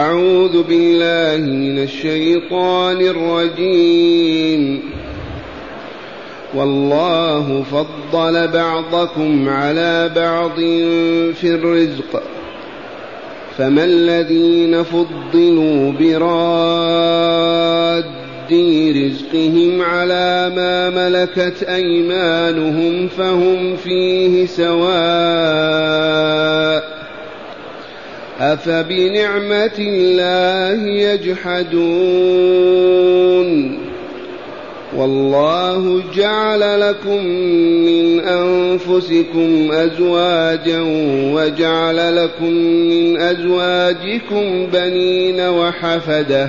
أعوذ بالله من الشيطان الرجيم. والله فضل بعضكم على بعض في الرزق. فما الذين فضلوا براد رزقهم على ما ملكت أيمانهم فهم فيه سواء أفبنعمة الله يجحدون والله جعل لكم من أنفسكم أزواجا وجعل لكم من أزواجكم بنين وحفدة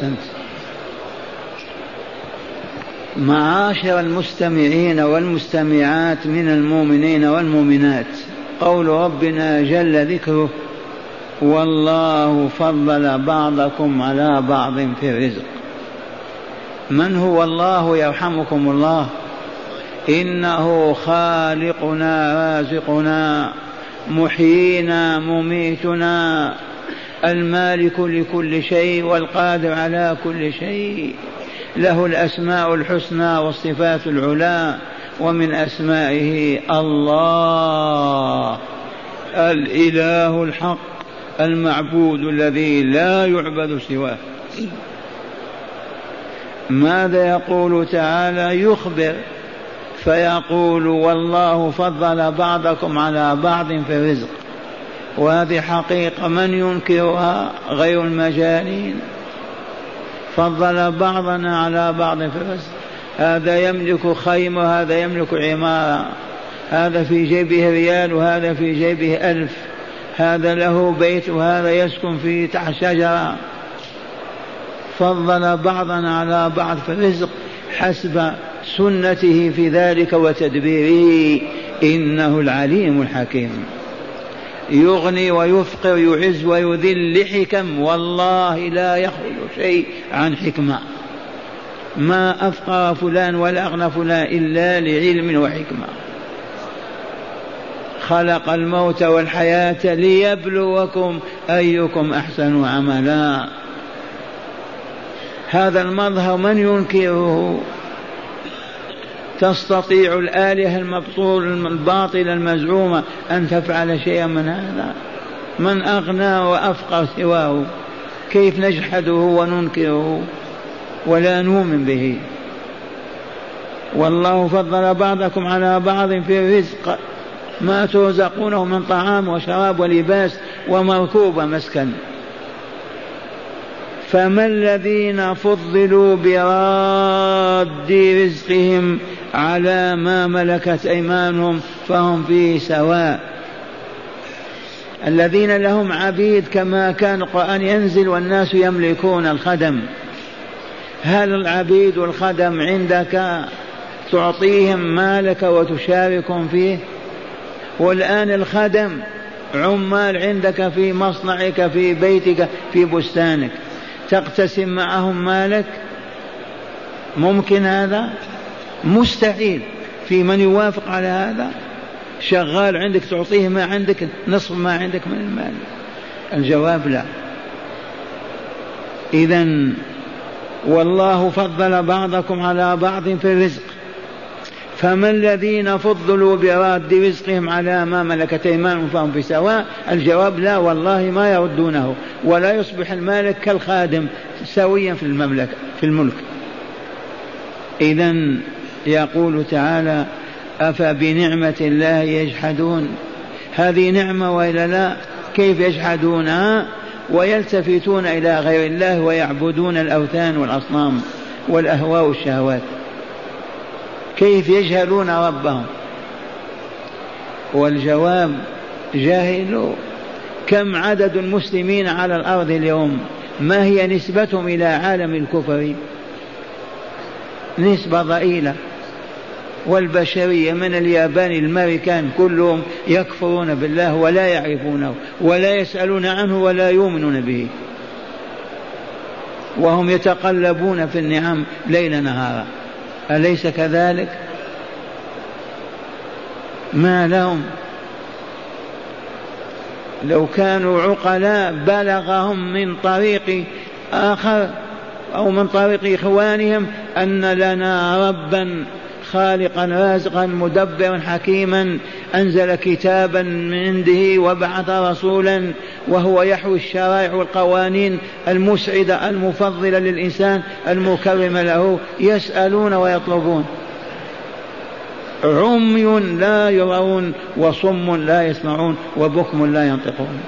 أحسنت معاشر المستمعين والمستمعات من المؤمنين والمؤمنات قول ربنا جل ذكره والله فضل بعضكم على بعض في الرزق. من هو الله يرحمكم الله؟ إنه خالقنا رازقنا محيينا مميتنا. المالك لكل شيء والقادر على كل شيء. له الأسماء الحسنى والصفات العلى ومن أسمائه الله الإله الحق المعبود الذي لا يعبد سواه. ماذا يقول تعالى؟ يخبر فيقول والله فضل بعضكم على بعض في الرزق. وهذه حقيقة من ينكرها غير المجانين؟ فضل بعضنا على بعض في الرزق هذا يملك خيمة وهذا يملك عمارة. هذا في جيبه ريال وهذا في جيبه ألف. هذا له بيت وهذا يسكن فيه تحت شجرة. فضل بعضنا على بعض في الرزق حسب سنته في ذلك وتدبيره. إنه العليم الحكيم. يغني ويفقر يعز ويذل لحكم والله لا يخرج شيء عن حكمة. ما أفقر فلان ولا أغنى فلان إلا لعلم وحكمة. خلق الموت والحياة ليبلوكم أيكم أحسن عملا. هذا المظهر من ينكره؟ تستطيع الآلهة المبطول الباطلة المزعومة أن تفعل شيئا من هذا؟ من أغنى وأفقر سواه؟ كيف نجحده وننكره ولا نؤمن به؟ والله فضل بعضكم على بعض في الرزق ما ترزقونه من طعام وشراب ولباس ومركوب ومسكن فما الذين فضلوا براد رزقهم على ما ملكت أيمانهم فهم فيه سواء. الذين لهم عبيد كما كان القرآن ينزل والناس يملكون الخدم. هل العبيد والخدم عندك تعطيهم مالك وتشاركهم فيه؟ والآن الخدم عمال عندك في مصنعك في بيتك في بستانك. تقتسم معهم مالك؟ ممكن هذا؟ مستحيل. في من يوافق على هذا؟ شغال عندك تعطيه ما عندك نصف ما عندك من المال. الجواب لا. إذا والله فضل بعضكم على بعض في الرزق. فما الذين فضلوا براد رزقهم على ما ملكت أيمانهم فهم في سواء؟ الجواب لا والله ما يردونه. ولا يصبح المالك كالخادم سويا في المملكة في الملك. اذا يقول تعالى أفبنعمة الله يجحدون؟ هذه نعمة وإلا لا؟ كيف يجحدونها ويلتفتون إلى غير الله ويعبدون الأوثان والأصنام والأهواء والشهوات. كيف يجهلون ربهم؟ والجواب جاهلوا كم عدد المسلمين على الأرض اليوم؟ ما هي نسبتهم إلى عالم الكفر؟ نسبة ضئيلة. والبشرية من اليابان الأمريكان كلهم يكفرون بالله ولا يعرفونه ولا يسألون عنه ولا يؤمنون به. وهم يتقلبون في النعم ليل نهارا أليس كذلك؟ ما لهم؟ لو كانوا عقلاء بلغهم من طريق آخر أو من طريق إخوانهم أن لنا ربا خالقا رازقا مدبرا حكيما أنزل كتابا من عنده وبعث رسولا وهو يحوي الشرائع والقوانين المسعدة المفضلة للإنسان المكرمة له يسألون ويطلبون. عمي لا يرون وصم لا يسمعون وبكم لا ينطقون.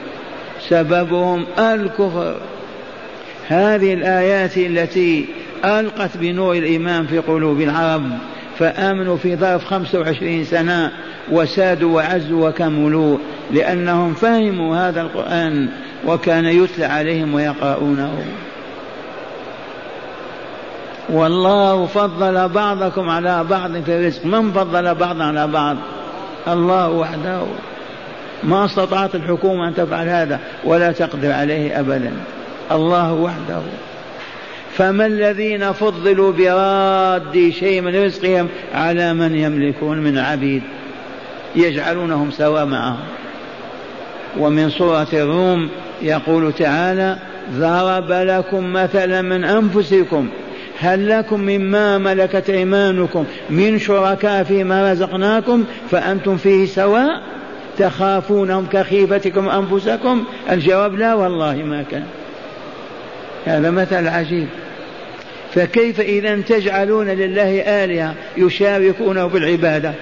سببهم الكفر. هذه الآيات التي ألقت بنور الإيمان في قلوب العرب فآمنوا في ظرف خمسة وعشرين سنة وسادوا وعزوا وكملوا لأنهم فهموا هذا القرآن وكان يتلى عليهم ويقرؤونه. والله فضل بعضكم على بعض في الرزق. من فضل بعضا على بعض؟ الله وحده. ما استطاعت الحكومة أن تفعل هذا ولا تقدر عليه أبدا. الله وحده. فما الذين فضلوا براد شيء من رزقهم على من يملكون من عبيد يجعلونهم سواء معهم. ومن سورة الروم يقول تعالى ضرب لكم مثلا من أنفسكم هل لكم مما ملكت إيمانكم من شركاء فيما رزقناكم فأنتم فيه سواء تخافونهم كخيفتكم أنفسكم؟ الجواب لا والله ما كان. هذا مثل عجيب. فكيف إذا تجعلون لله آلهة يشاركونه بالعبادة؟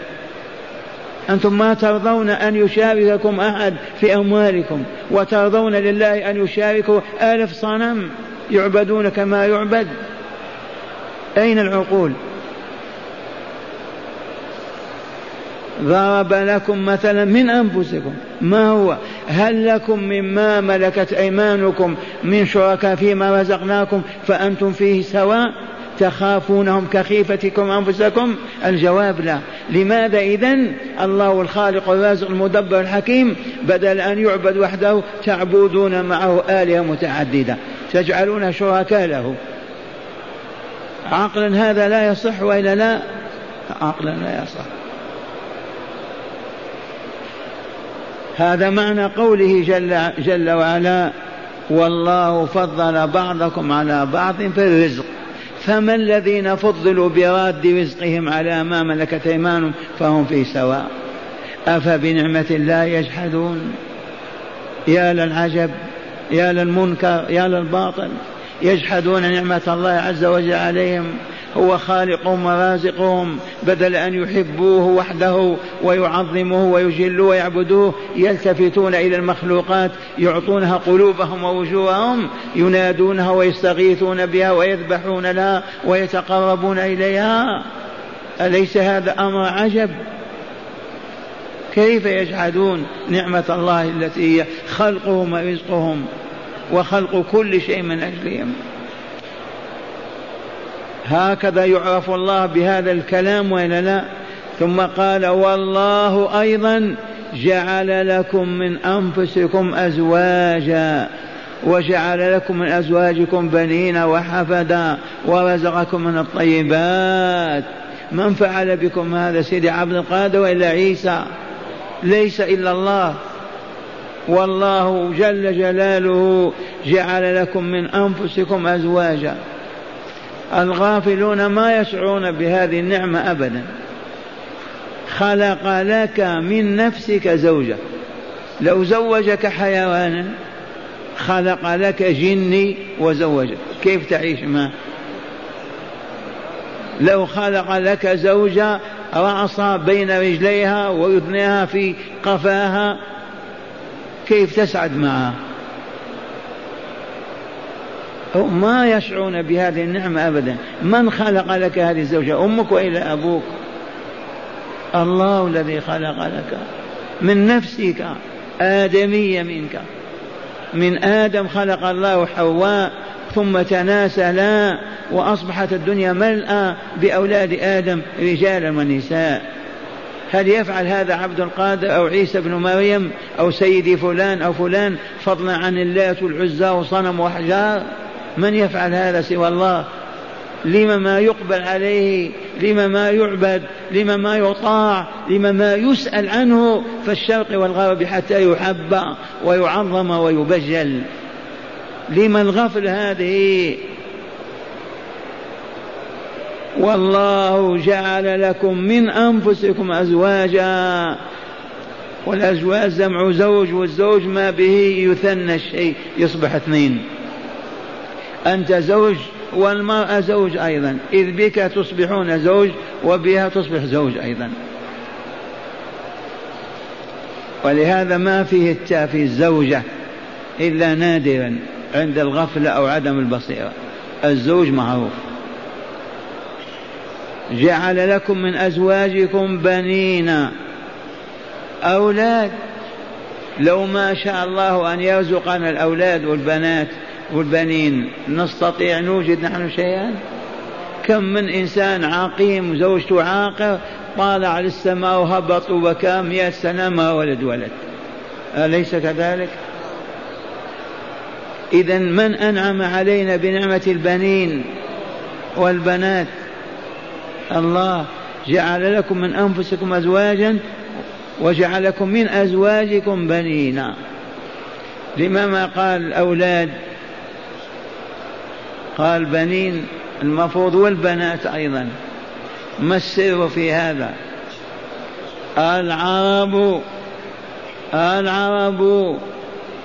أنتم ما ترضون أن يشارككم أحد في أموالكم وترضون لله أن يشاركوا ألف صنم يعبدون كما يعبد. أين العقول؟ ضرب لكم مثلا من أنفسكم ما هو؟ هل لكم مما ملكت أيمانكم من شركاء فيما رزقناكم فأنتم فيه سواء؟ تخافونهم كخيفتكم أنفسكم؟ الجواب لا. لماذا إذا الله الخالق الرازق المدبر الحكيم بدل أن يعبد وحده تعبدون معه آلهة متعددة. تجعلون شركاء له. عقلا هذا لا يصح وإلا لا؟ عقلا لا يصح. هذا معنى قوله جل, جل وعلا والله فضل بعضكم على بعض في الرزق. فما الذين فضلوا براد رزقهم على ما ملكت أيمانهم فهم في سواء؟ أفبنعمة الله يجحدون؟ يا للعجب يا للمنكر يا للباطل يجحدون نعمة الله عز وجل عليهم. هو خالقهم ورازقهم بدل أن يحبوه وحده ويعظموه ويجلوه ويعبدوه يلتفتون إلى المخلوقات يعطونها قلوبهم ووجوههم ينادونها ويستغيثون بها ويذبحون لها ويتقربون إليها. أليس هذا أمر عجب؟ كيف يجحدون نعمة الله التي هي خلقهم ورزقهم وخلق كل شيء من أجلهم؟ هكذا يعرف الله بهذا الكلام وإلا لا؟ ثم قال والله أيضا جعل لكم من أنفسكم أزواجا وجعل لكم من أزواجكم بنين وحفدا ورزقكم من الطيبات. من فعل بكم هذا سيدي عبد القادر وإلا عيسى؟ ليس إلا الله. والله جل جلاله جعل لكم من أنفسكم أزواجا. الغافلون ما يشعرون بهذه النعمة ابدا. خلق لك من نفسك زوجة. لو زوجك حيوانا خلق لك جني وزوجك كيف تعيش معه لو خلق لك زوجة رأسها بين رجليها وأذنيها في قفاها كيف تسعد معها؟ ما يشعرون بهذه النعمة أبدا. من خلق لك هذه الزوجة؟ أمك وإلا أبوك؟ الله الذي خلق لك من نفسك آدمية منك. من آدم خلق الله حواء ثم تناسلا وأصبحت الدنيا ملأى بأولاد آدم رجالا ونساء. هل يفعل هذا عبد القادر أو عيسى بن مريم أو سيدي فلان أو فلان؟ فضلا عن اللات والعزى وصنم وأحجار. من يفعل هذا سوى الله؟ لما ما يقبل عليه لما ما يعبد لما ما يطاع لما ما يسأل عنه في الشرق والغرب حتى يحب ويعظم ويبجل. لما الغفل هذه؟ والله جعل لكم من أنفسكم أزواجا والأزواج جمع زوج والزوج ما به يثنى الشيء يصبح اثنين. أنت زوج والمرأة زوج أيضا. إذ بك تصبحون زوج وبها تصبح زوج أيضا. ولهذا ما فيه التاء في الزوجة إلا نادرا عند الغفلة أو عدم البصيرة. الزوج معروف. جعل لكم من أزواجكم بنين. أولاد. لو ما شاء الله أن يرزقنا الأولاد والبنات. والبنين نستطيع نوجد نحن شيئا؟ كم من إنسان عقيم زوجته عاقر طالع للسماء وهبط وبكى مئة سنة ما ولد ولد. أليس كذلك؟ إذا من أنعم علينا بنعمة البنين والبنات؟ الله جعل لكم من أنفسكم أزواجا وجعلكم من أزواجكم بنينا. لما ما قال الأولاد قال بنين المفروض والبنات أيضا. ما السر في هذا؟ العرب العرب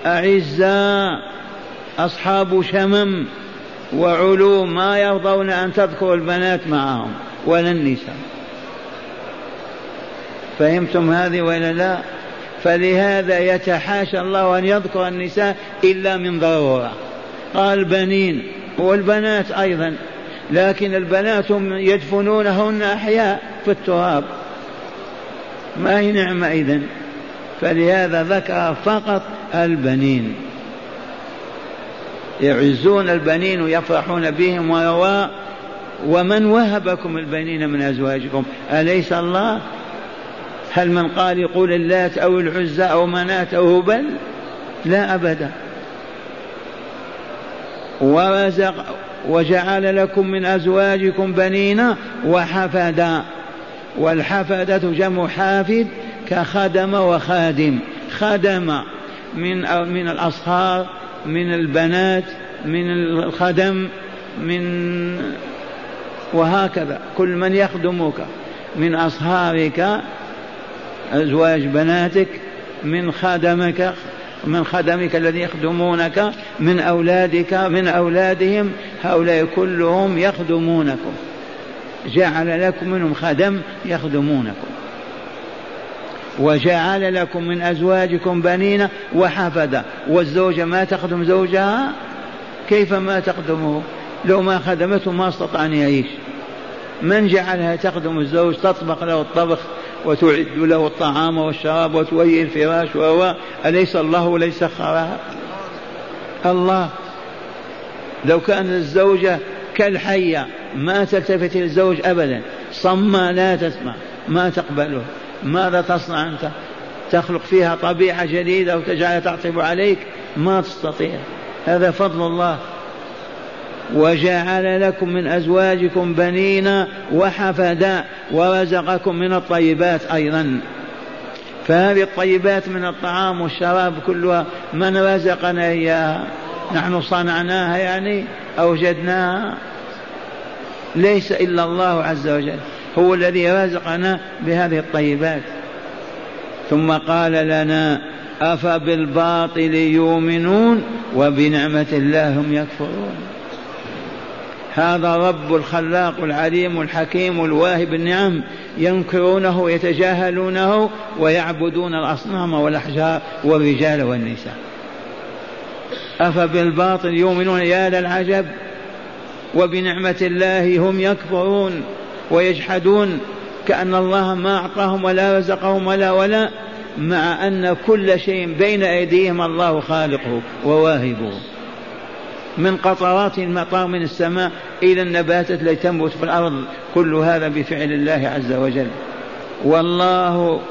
أعزاء أصحاب شمم وعلوم ما يرضون أن تذكر البنات معهم ولا النساء. فهمتم هذه ولا لا؟ فلهذا يتحاشى الله أن يذكر النساء إلا من ضرورة. قال بنين والبنات أيضا لكن البنات يدفنونهن أحياء في التراب. ما هي نعمة إذن؟ فلهذا ذكر فقط البنين. يعزون البنين ويفرحون بهم ويرى ومن وهبكم البنين من أزواجكم؟ أليس الله؟ هل من قال يقول اللات أو العزى أو منات أو هبل؟ لا أبدا. ورزق وجعل لكم من أزواجكم بنين وحفدا والحفدة جمع حافد كخدم وخادم. خدم من من الأصهار من البنات من الخدم من وهكذا. كل من يخدمك من أصهارك أزواج بناتك من خدمك. من خدمك الذين يخدمونك من أولادك من أولادهم هؤلاء كلهم يخدمونكم. جعل لكم منهم خدم يخدمونكم. وجعل لكم من أزواجكم بنين وحفدة. والزوجة ما تخدم زوجها؟ كيف ما تخدمه؟ لو ما خدمته ما استطاع أن يعيش. من جعلها تخدم الزوج؟ تطبخ له الطبخ وتعد له الطعام والشراب وتويئ الفراش وهو أليس الله وليس سخرها الله. لو كان الزوجة كالحية ما تلتفت للزوج أبدا. صمى لا تسمع. ما تقبله. ماذا تصنع أنت؟ تخلق فيها طبيعة جديدة وتجعلها تعطف عليك؟ ما تستطيع. هذا فضل الله. وجعل لكم من أزواجكم بنين وحفدا ورزقكم من الطيبات أيضا. فهذه الطيبات من الطعام والشراب كلها من رزقنا إياها؟ نحن صنعناها يعني؟ أوجدناها؟ ليس إلا الله عز وجل هو الذي رزقنا بهذه الطيبات. ثم قال لنا أفبالباطل يؤمنون وبنعمة الله هم يكفرون. هذا رب الخلاق العليم الحكيم الواهب النعم ينكرونه يتجاهلونه ويعبدون الأصنام والأحجار والرجال والنساء. أفبالباطل يؤمنون يا للعجب وبنعمة الله هم يكفرون ويجحدون كأن الله ما أعطاهم ولا رزقهم ولا ولا مع أن كل شيء بين أيديهم الله خالقه وواهبه. من قطرات المطار من السماء إلى النباتات التي تنبت في الأرض. كل هذا بفعل الله عز وجل. والله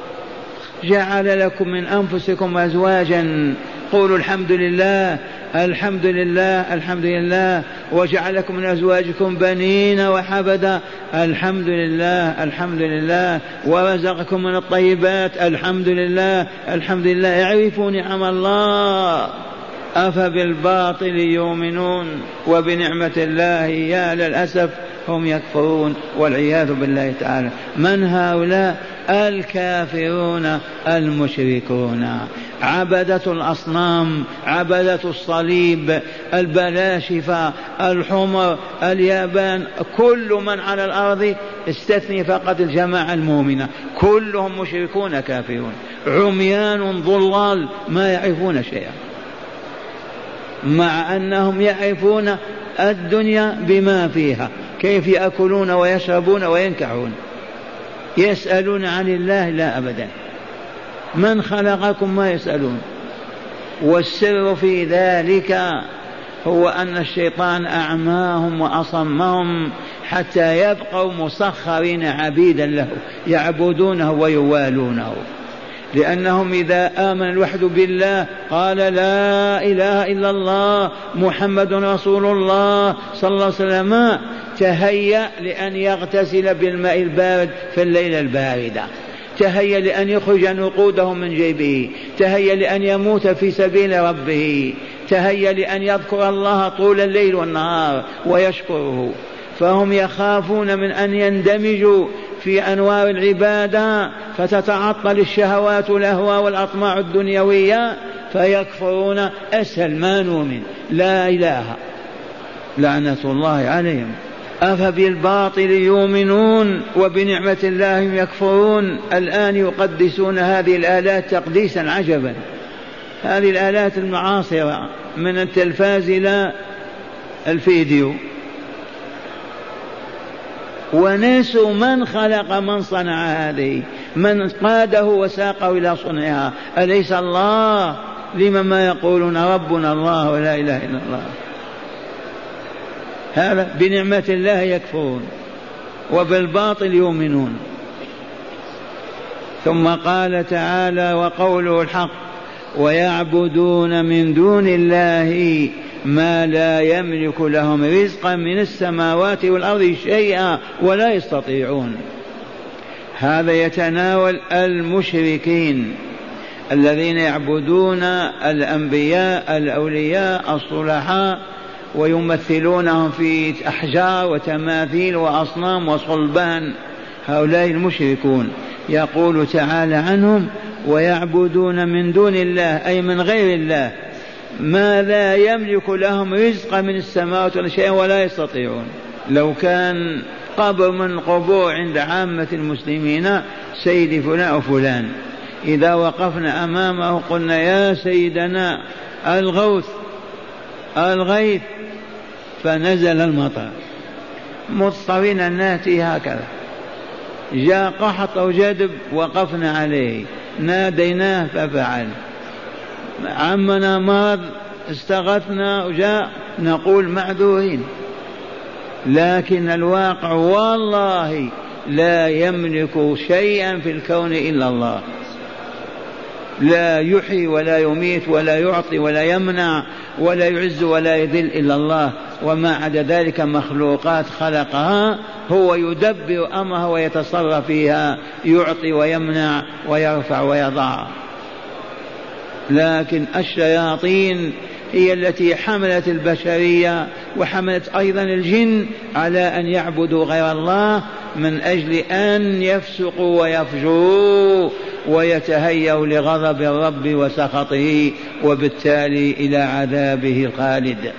جعل لكم من أنفسكم أزواجا. قولوا الحمد لله الحمد لله الحمد لله. وجعلكم من أزواجكم بنين وحبدا. الحمد لله الحمد لله. ورزقكم من الطيبات. الحمد لله الحمد لله. اعرفوا نعم الله. أفبالباطل يؤمنون وبنعمة الله يا للأسف هم يكفرون والعياذ بالله تعالى. من هؤلاء؟ الكافرون المشركون. عبدة الأصنام عبدة الصليب البلاشفة الحمر اليابان كل من على الأرض استثني فقط الجماعة المؤمنة. كلهم مشركون كافرون. عميان ضلال ما يعرفون شيئا. مع أنهم يعرفون الدنيا بما فيها. كيف يأكلون ويشربون وينكحون. يسألون عن الله لا أبدا. من خلقكم ما يسألون. والسر في ذلك هو أن الشيطان أعماهم وأصمهم حتى يبقوا مسخرين عبيدا له يعبدونه ويوالونه. لأنهم إذا آمن الوحد بالله قال لا إله إلا الله محمد رسول الله صلى الله عليه وسلم تهيأ لأن يغتسل بالماء البارد في الليلة الباردة. تهيأ لأن يخرج نقوده من جيبه. تهيأ لأن يموت في سبيل ربه. تهيأ لأن يذكر الله طول الليل والنهار ويشكره. فهم يخافون من أن يندمجوا في أنوار العبادة فتتعطل الشهوات الأهواء والأطماع الدنيوية فيكفرون. أسهل ما نؤمن. لا إله لعنة الله عليهم. أفبالباطل يؤمنون وبنعمة الله يكفرون. الآن يقدسون هذه الآلات تقديسا عجبا. هذه الآلات المعاصرة من التلفاز إلى الفيديو. ونسوا من خلق من صنع هذه. من قاده وساقه إلى صنعها. أليس الله لما ما يقولون ربنا الله ولا إله إلا الله؟ هذا بنعمة الله يكفرون وبالباطل يؤمنون. ثم قال تعالى وقوله الحق ويعبدون من دون الله ما لا يملك لهم رزقا من السماوات والأرض شيئا ولا يستطيعون. هذا يتناول المشركين الذين يعبدون الأنبياء الأولياء الصلحاء ويمثلونهم في أحجار وتماثيل وأصنام وصلبان. هؤلاء المشركون يقول تعالى عنهم ويعبدون من دون الله أي من غير الله. ما لا يملك لهم رزقا من السماوات ولا شيئا ولا يستطيعون. لو كان قبر من القبور عند عامة المسلمين سيدي فلان وفلان إذا وقفنا أمامه قلنا يا سيدنا الغوث الغيث. فنزل المطر. مضطرين نأتي هكذا. جاء قحط أو جدب وقفنا عليه. ناديناه ففعل. عمنا مرض استغثنا وجاء نقول معذورين. لكن الواقع والله لا يملك شيئا في الكون إلا الله. لا يحيي ولا يميت ولا يعطي ولا يمنع ولا يعز ولا يذل إلا الله. وما عدا ذلك مخلوقات خلقها هو يدبر امرها ويتصرف فيها يعطي ويمنع ويرفع ويضع. لكن الشياطين هي التي حملت البشرية وحملت أيضا الجن على أن يعبدوا غير الله من أجل أن يفسقوا ويفجروا ويتهيأوا لغضب الرب وسخطه وبالتالي إلى عذابه الخالد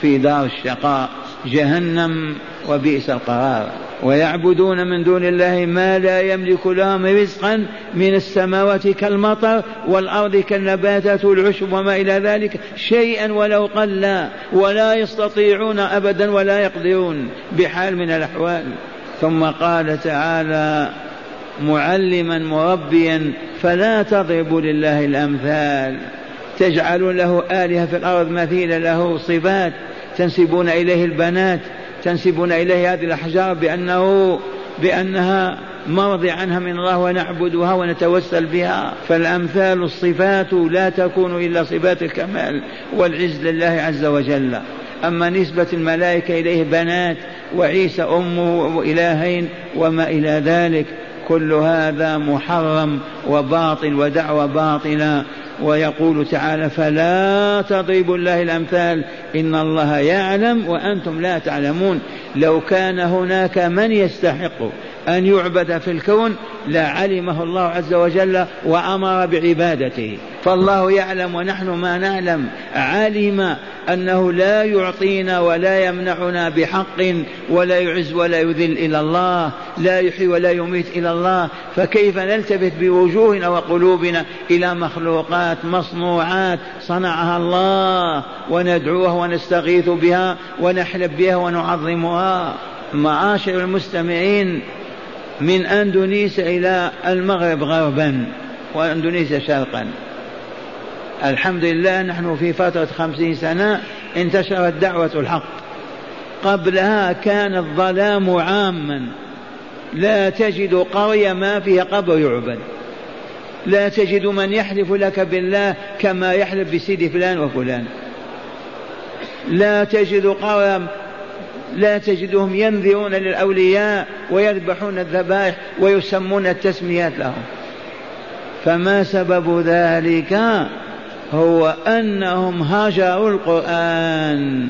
في دار الشقاء جهنم وبئس القرار. ويعبدون من دون الله ما لا يملك لهم رزقا من السماوات كالمطر والأرض كالنباتات والعشب وما إلى ذلك شيئا ولو قل ولا يستطيعون أبدا ولا يقدرون بحال من الأحوال. ثم قال تعالى معلما مربيا فلا تضربوا لله الأمثال. تجعلون له آلهة في الأرض مثيل له صفات تنسبون إليه البنات. تنسبون إليه هذه الأحجار بأنه بأنها مرضي عنها من الله ونعبدها ونتوسل بها. فالأمثال الصفات لا تكون إلا صفات الكمال والعز لله عز وجل. أما نسبة الملائكة إليه بنات وعيسى أمه إلهين وما إلى ذلك كل هذا محرم وباطل ودعوة باطلة. ويقول تعالى فلا تضربوا الله الأمثال إن الله يعلم وأنتم لا تعلمون. لو كان هناك من يستحق أن يعبد في الكون لعلمه الله عز وجل وأمر بعبادته. فالله يعلم ونحن ما نعلم. علم أنه لا يعطينا ولا يمنعنا بحق ولا يعز ولا يذل إلى الله لا يحيي ولا يميت إلى الله. فكيف نلتفت بوجوهنا وقلوبنا إلى مخلوقات مصنوعات صنعها الله وندعوها ونستغيث بها ونحلب بها ونعظمها؟ معاشر المستمعين من أندونيسيا إلى المغرب غربا وأندونيسيا شرقا. الحمد لله نحن في فترة خمسين سنة انتشرت دعوة الحق. قبلها كان الظلام عاما. لا تجد قرية ما فيها قبر يعبد. لا تجد من يحلف لك بالله كما يحلف بسيد فلان وفلان. لا تجد قرية لا تجدهم ينذرون للأولياء ويذبحون الذبائح ويسمون التسميات لهم. فما سبب ذلك هو أنهم هجروا القرآن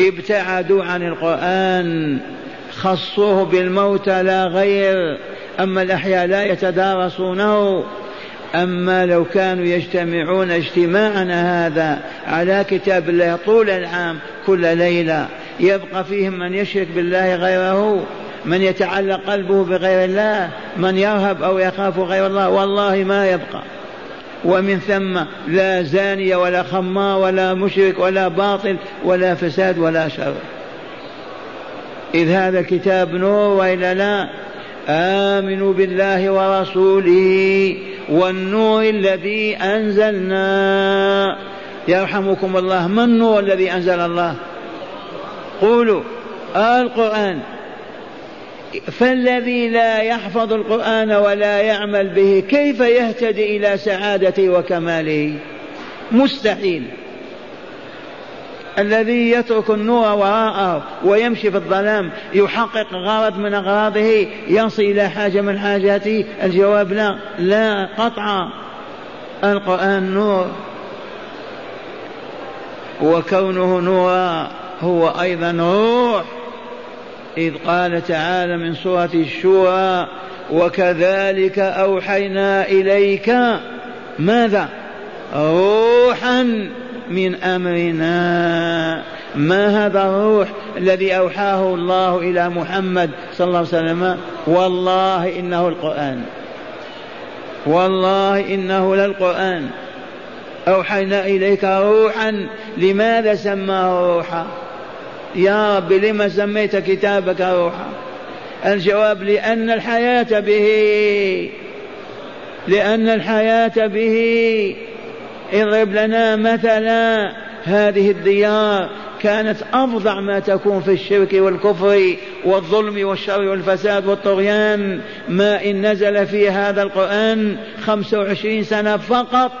ابتعدوا عن القرآن خصوه بالموت لا غير أما الأحياء لا يتدارسونه. أما لو كانوا يجتمعون اجتماعنا هذا على كتاب الله طول العام كل ليلة يبقى فيهم من يشرك بالله غيره من يتعلق قلبه بغير الله من يرهب أو يخاف غير الله والله ما يبقى. ومن ثم لا زاني ولا خمار ولا مشرك ولا باطل ولا فساد ولا شر. إذ هذا الكتاب نور وإلا لا؟ آمنوا بالله ورسوله والنور الذي أنزلنا. يرحمكم الله. ما النور الذي أنزل الله؟ قولوا القرآن. فالذي لا يحفظ القرآن ولا يعمل به كيف يهتدي إلى سعادته وكماله؟ مستحيل. الذي يترك النور وراءه ويمشي في الظلام يحقق غرض من أغراضه يصل إلى حاجة من حاجاته؟ الجواب لا لا قطعا. القرآن نور. وكونه نورا هو أيضا روح إذ قال تعالى من سورة الشورى وكذلك أوحينا إليك ماذا؟ روحا من أمرنا. ما هذا الروح الذي أوحاه الله إلى محمد صلى الله عليه وسلم؟ والله إنه القرآن. والله إنه للقرآن. أوحينا إليك روحا. لماذا سماه روحا؟ يا رب لما سميت كتابك روحا؟ الجواب لأن الحياة به لأن الحياة به. اضرب لنا مثلا هذه الديار كانت أفظع ما تكون في الشرك والكفر والظلم والشر والفساد والطغيان. ما إن نزل في هذا القرآن خمسة وعشرين سنة فقط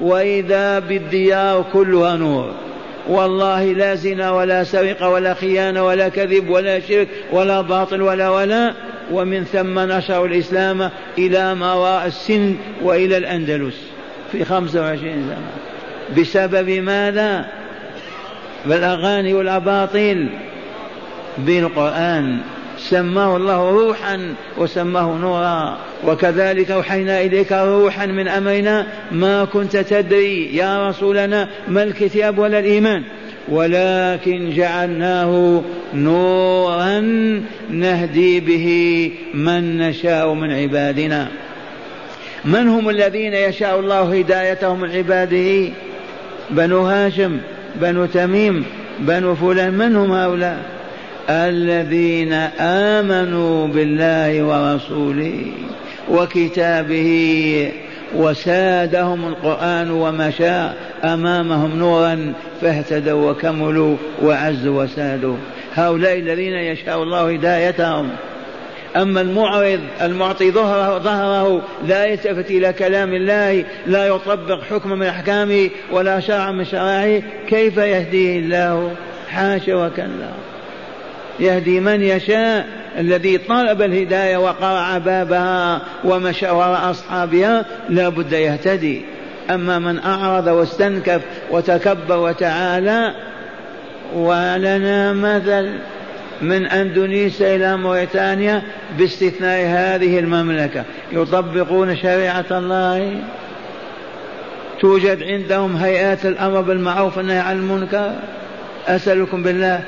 وإذا بالديار كلها نور. والله لا زنا ولا سرقة ولا خيانة ولا كذب ولا شرك ولا باطل ولا ولا. ومن ثم نشروا الإسلام إلى ما وراء السن وإلى الأندلس في خمسة وعشرين سنة. بسبب ماذا؟ بالأغاني والأباطيل. بالقرآن. سماه الله روحا وسماه نورا. وكذلك أوحينا إليك روحا من أمرنا ما كنت تدري يا رسولنا ما الكتاب ولا الإيمان. ولكن جعلناه نورا نهدي به من نشاء من عبادنا. من هم الذين يشاء الله هدايتهم من عباده؟ بنو هاشم بنو تميم بنو فلان. من هم هؤلاء؟ الذين آمنوا بالله ورسوله وكتابه وسادهم القرآن ومشى أمامهم نورا فاهتدوا وكملوا وعزوا وسادوا. هؤلاء الذين يشاء الله هدايتهم. أما المعرض المعطي ظهره, ظهره لا يلتفت إلى كلام الله لا يطبق حكم من أحكامه ولا شرع من شرائعه كيف يهديه الله؟ حاشا وكلا. يهدي من يشاء الذي طلب الهداية وقرع بابها ومشى وراء أصحابها لا بد يهتدي. أما من أعرض واستنكف وتكبر وتعالى ولنا مثل من أندونيسيا إلى موريتانيا باستثناء هذه المملكة. يطبقون شريعة الله. توجد عندهم هيئات الأمر بالمعروف والنهي عن المنكر. أسألكم بالله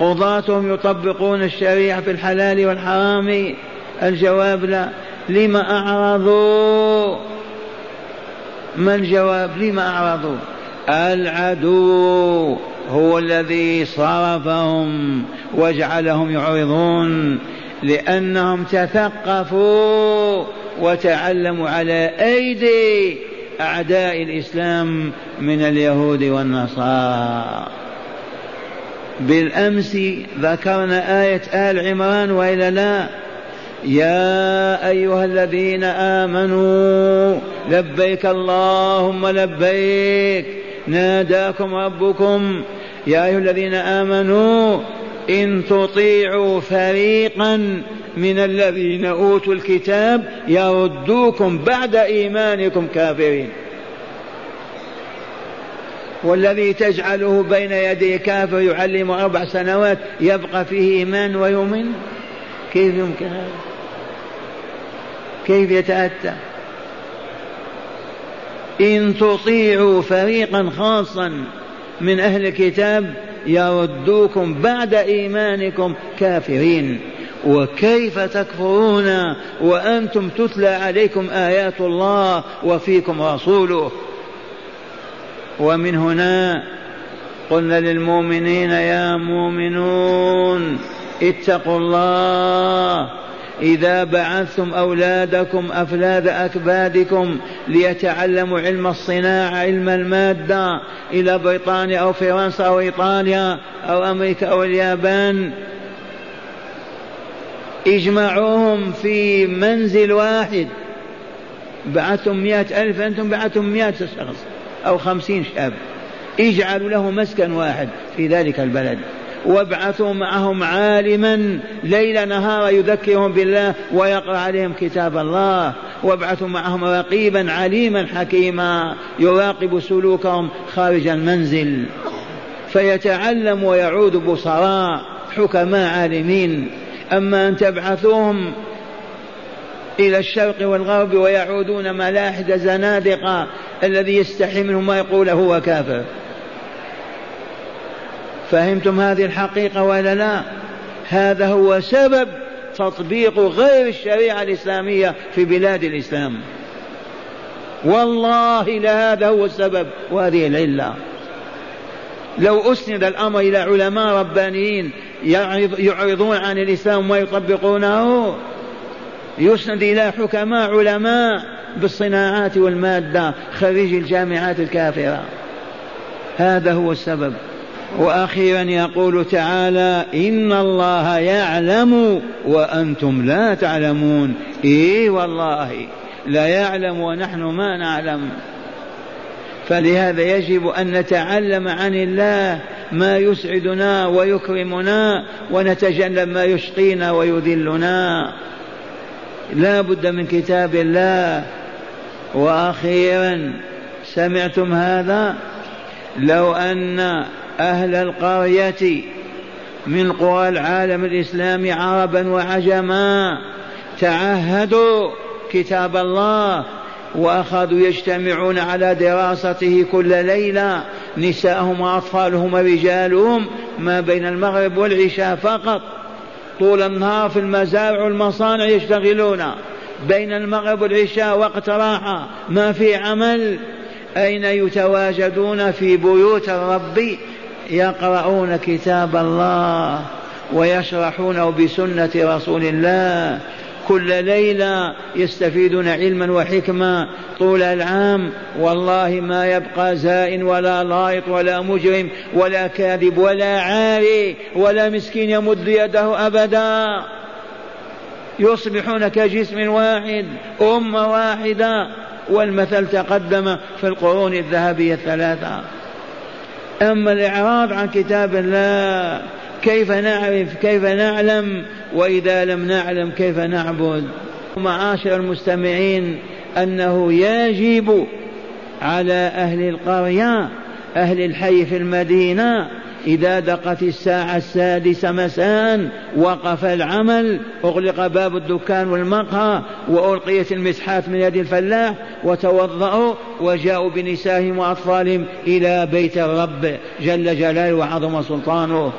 قضاتهم يطبقون الشريعة في الحلال والحرام. الجواب لا. لما أعرضوا؟ ما الجواب؟ لما أعرضوا؟ العدو هو الذي صرفهم وجعلهم يعرضون لأنهم تثقفوا وتعلموا على أيدي أعداء الإسلام من اليهود والنصارى. بالأمس ذكرنا آية آل عمران وإلا لا. يا أيها الذين آمنوا لبيك اللهم لبيك. ناداكم ربكم. يا أيها الذين آمنوا إن تطيعوا فريقا من الذين أوتوا الكتاب يردوكم بعد إيمانكم كافرين. والذي تجعله بين يدي كافر يعلم أربع سنوات يبقى فيه إيمان ويؤمن؟ كيف يمكن هذا؟ كيف يتأتى؟ إن تطيعوا فريقا خاصا من أهل الكتاب يردوكم بعد إيمانكم كافرين. وكيف تكفرون؟ وأنتم تتلى عليكم آيات الله وفيكم رسوله. ومن هنا قلنا للمؤمنين يا مؤمنون اتقوا الله. إذا بعثتم أولادكم أفلاد أكبادكم ليتعلموا علم الصناعة علم المادة إلى بريطانيا أو فرنسا أو إيطاليا أو أمريكا أو اليابان. اجمعوهم في منزل واحد. بعثتم مئة ألف أنتم بعثتم مئة شخص. أو خمسين شاب. اجعلوا له مسكن واحد في ذلك البلد. وابعثوا معهم عالما ليل نهار يذكرهم بالله ويقرأ عليهم كتاب الله. وابعثوا معهم رقيبا عليما حكيما يراقب سلوكهم خارج المنزل. فيتعلم ويعود بصراء حكماء عالمين. أما أن تبعثوهم إلى الشرق والغرب ويعودون ملاحد زنادقة الذي يستحي منهم ما يقول هو كافر. فهمتم هذه الحقيقة ولا لا؟ هذا هو سبب تطبيق غير الشريعة الإسلامية في بلاد الإسلام. والله لهذا هو السبب وهذه العلة. لو أسند الأمر إلى علماء ربانيين يعرضون عن الإسلام ويطبقونه يسند إلى حكماء علماء بالصناعات والمادة خريج الجامعات الكافرة. هذا هو السبب. وأخيرا يقول تعالى ان الله يعلم وأنتم لا تعلمون. اي والله لا يعلم ونحن ما نعلم. فلهذا يجب أن نتعلم عن الله ما يسعدنا ويكرمنا ونتجنب ما يشقينا ويذلنا. لا بد من كتاب الله. وأخيرا سمعتم هذا؟ لو أن أهل القرية من قرى العالم الإسلامي عربا وعجما تعهدوا كتاب الله وأخذوا يجتمعون على دراسته كل ليلة نساءهم وأطفالهم ورجالهم ما بين المغرب والعشاء فقط. طول النهار في المزارع والمصانع يشتغلون. بين المغرب والعشاء وقت راحة. ما في عمل. أين يتواجدون في بيوت الرب؟ يقرؤون كتاب الله ويشرحونه بسنة رسول الله. كل ليلة يستفيدون علما وحكمة طول العام. والله ما يبقى زائن ولا لايط ولا مجرم ولا كاذب ولا عاري ولا مسكين يمد يده أبدا. يصبحون كجسم واحد أمة واحدة. والمثل تقدم في القرون الذهبية الثلاثة. أما الإعراض عن كتاب الله كيف نعرف كيف نعلم؟ وإذا لم نعلم كيف نعبد؟ معاشر المستمعين أنه يجب على أهل القرية أهل الحي في المدينة إذا دقت الساعة السادسة مساء وقف العمل أغلق باب الدكان والمقهى وألقيت المسحات من يد الفلاح وتوضأوا وجاءوا بنسائهم وأطفالهم إلى بيت الرب جل جلاله وعظم سلطانه.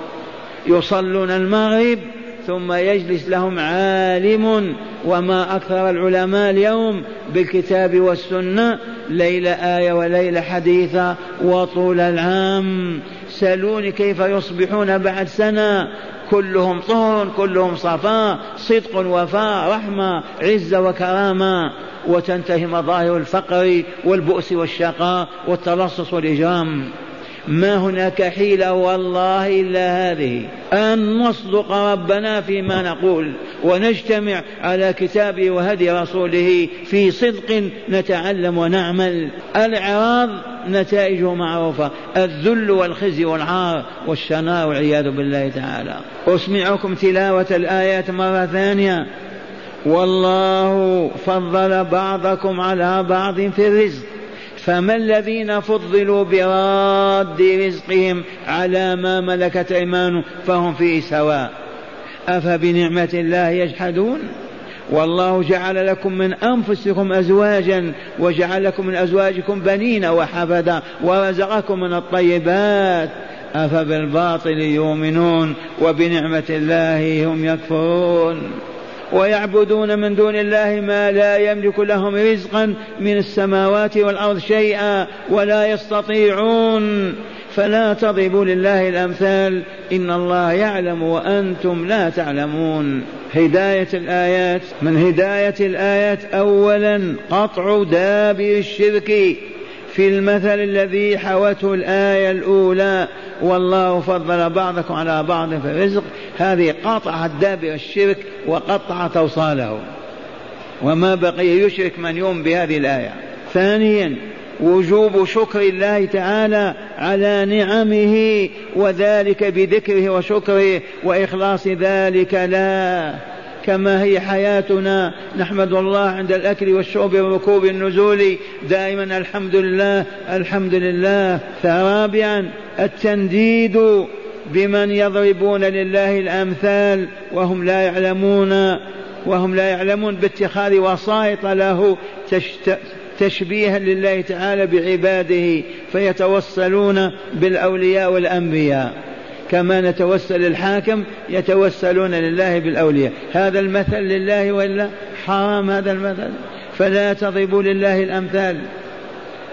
يصلون المغرب ثم يجلس لهم عالم وما أكثر العلماء اليوم بالكتاب والسنة ليلة آية وليلة حديثة وطول العام. سألوني كيف يصبحون بعد سنة؟ كلهم طهر كلهم صفاء صدق وفاء رحمة عزة وكرامة. وتنتهي مظاهر الفقر والبؤس والشقاء والتلصص والإجرام. ما هناك حيلة والله إلا هذه. أن نصدق ربنا فيما نقول ونجتمع على كتابه وهدي رسوله في صدق نتعلم ونعمل. الإعراض نتائجه معروفة الذل والخزي والعار والشناء والعياذ بالله تعالى. أسمعكم تلاوة الآيات مرة ثانية. والله فضل بعضكم على بعض في الرزق. فما الذين فضلوا براد رزقهم على ما ملكت أيمانهم فهم فيه سواء؟ أفبنعمة الله يجحدون؟ والله جعل لكم من أنفسكم أزواجا وجعل لكم من أزواجكم بنين وحفدا ورزقكم من الطيبات. أفبالباطل يؤمنون وبنعمة الله هم يكفرون. ويعبدون من دون الله ما لا يملك لهم رزقا من السماوات والأرض شيئا ولا يستطيعون. فلا تضربوا لله الأمثال. إن الله يعلم وأنتم لا تعلمون. هداية الآيات. من هداية الآيات؟ اولا قطع دابر الشرك. في المثل الذي حوته الآية الأولى والله فضل بعضكم على بعض في الرزق. هذه قطعت دابر الشرك وقطعت أوصاله وما بقي يشرك من يوم بهذه الآية. ثانيا وجوب شكر الله تعالى على نعمه وذلك بذكره وشكره وإخلاص ذلك له كما هي حياتنا. نحمد الله عند الأكل والشرب والركوب النزول. دائما الحمد لله الحمد لله. رابعا التنديد بمن يضربون لله الأمثال وهم لا يعلمون وهم لا يعلمون باتخاذ وسائط له تشبيها لله تعالى بعباده فيتوسلون بالأولياء والأنبياء. كما نتوسل الحاكم يتوسلون لله بالأولياء. هذا المثل لله وإلا حرام هذا المثل؟ فلا تضربوا لله الأمثال.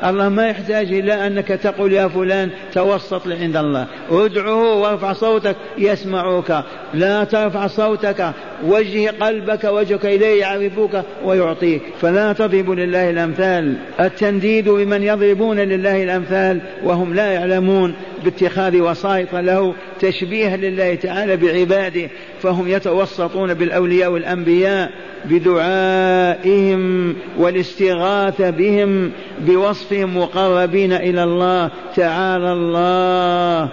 الله ما يحتاج إلى أنك تقول يا فلان توسط عند الله. ادعه وارفع صوتك يسمعك لا ترفع صوتك. وجه قلبك وجهك إليه يعرفك ويعطيك. فلا تضربوا لله الأمثال. التنديد بمن يضربون لله الأمثال وهم لا يعلمون. باتخاذ وسائط له تشبيها لله تعالى بعباده. فهم يتوسطون بالأولياء والأنبياء بدعائهم والاستغاثة بهم بوصفهم مقربين إلى الله. تعالى الله.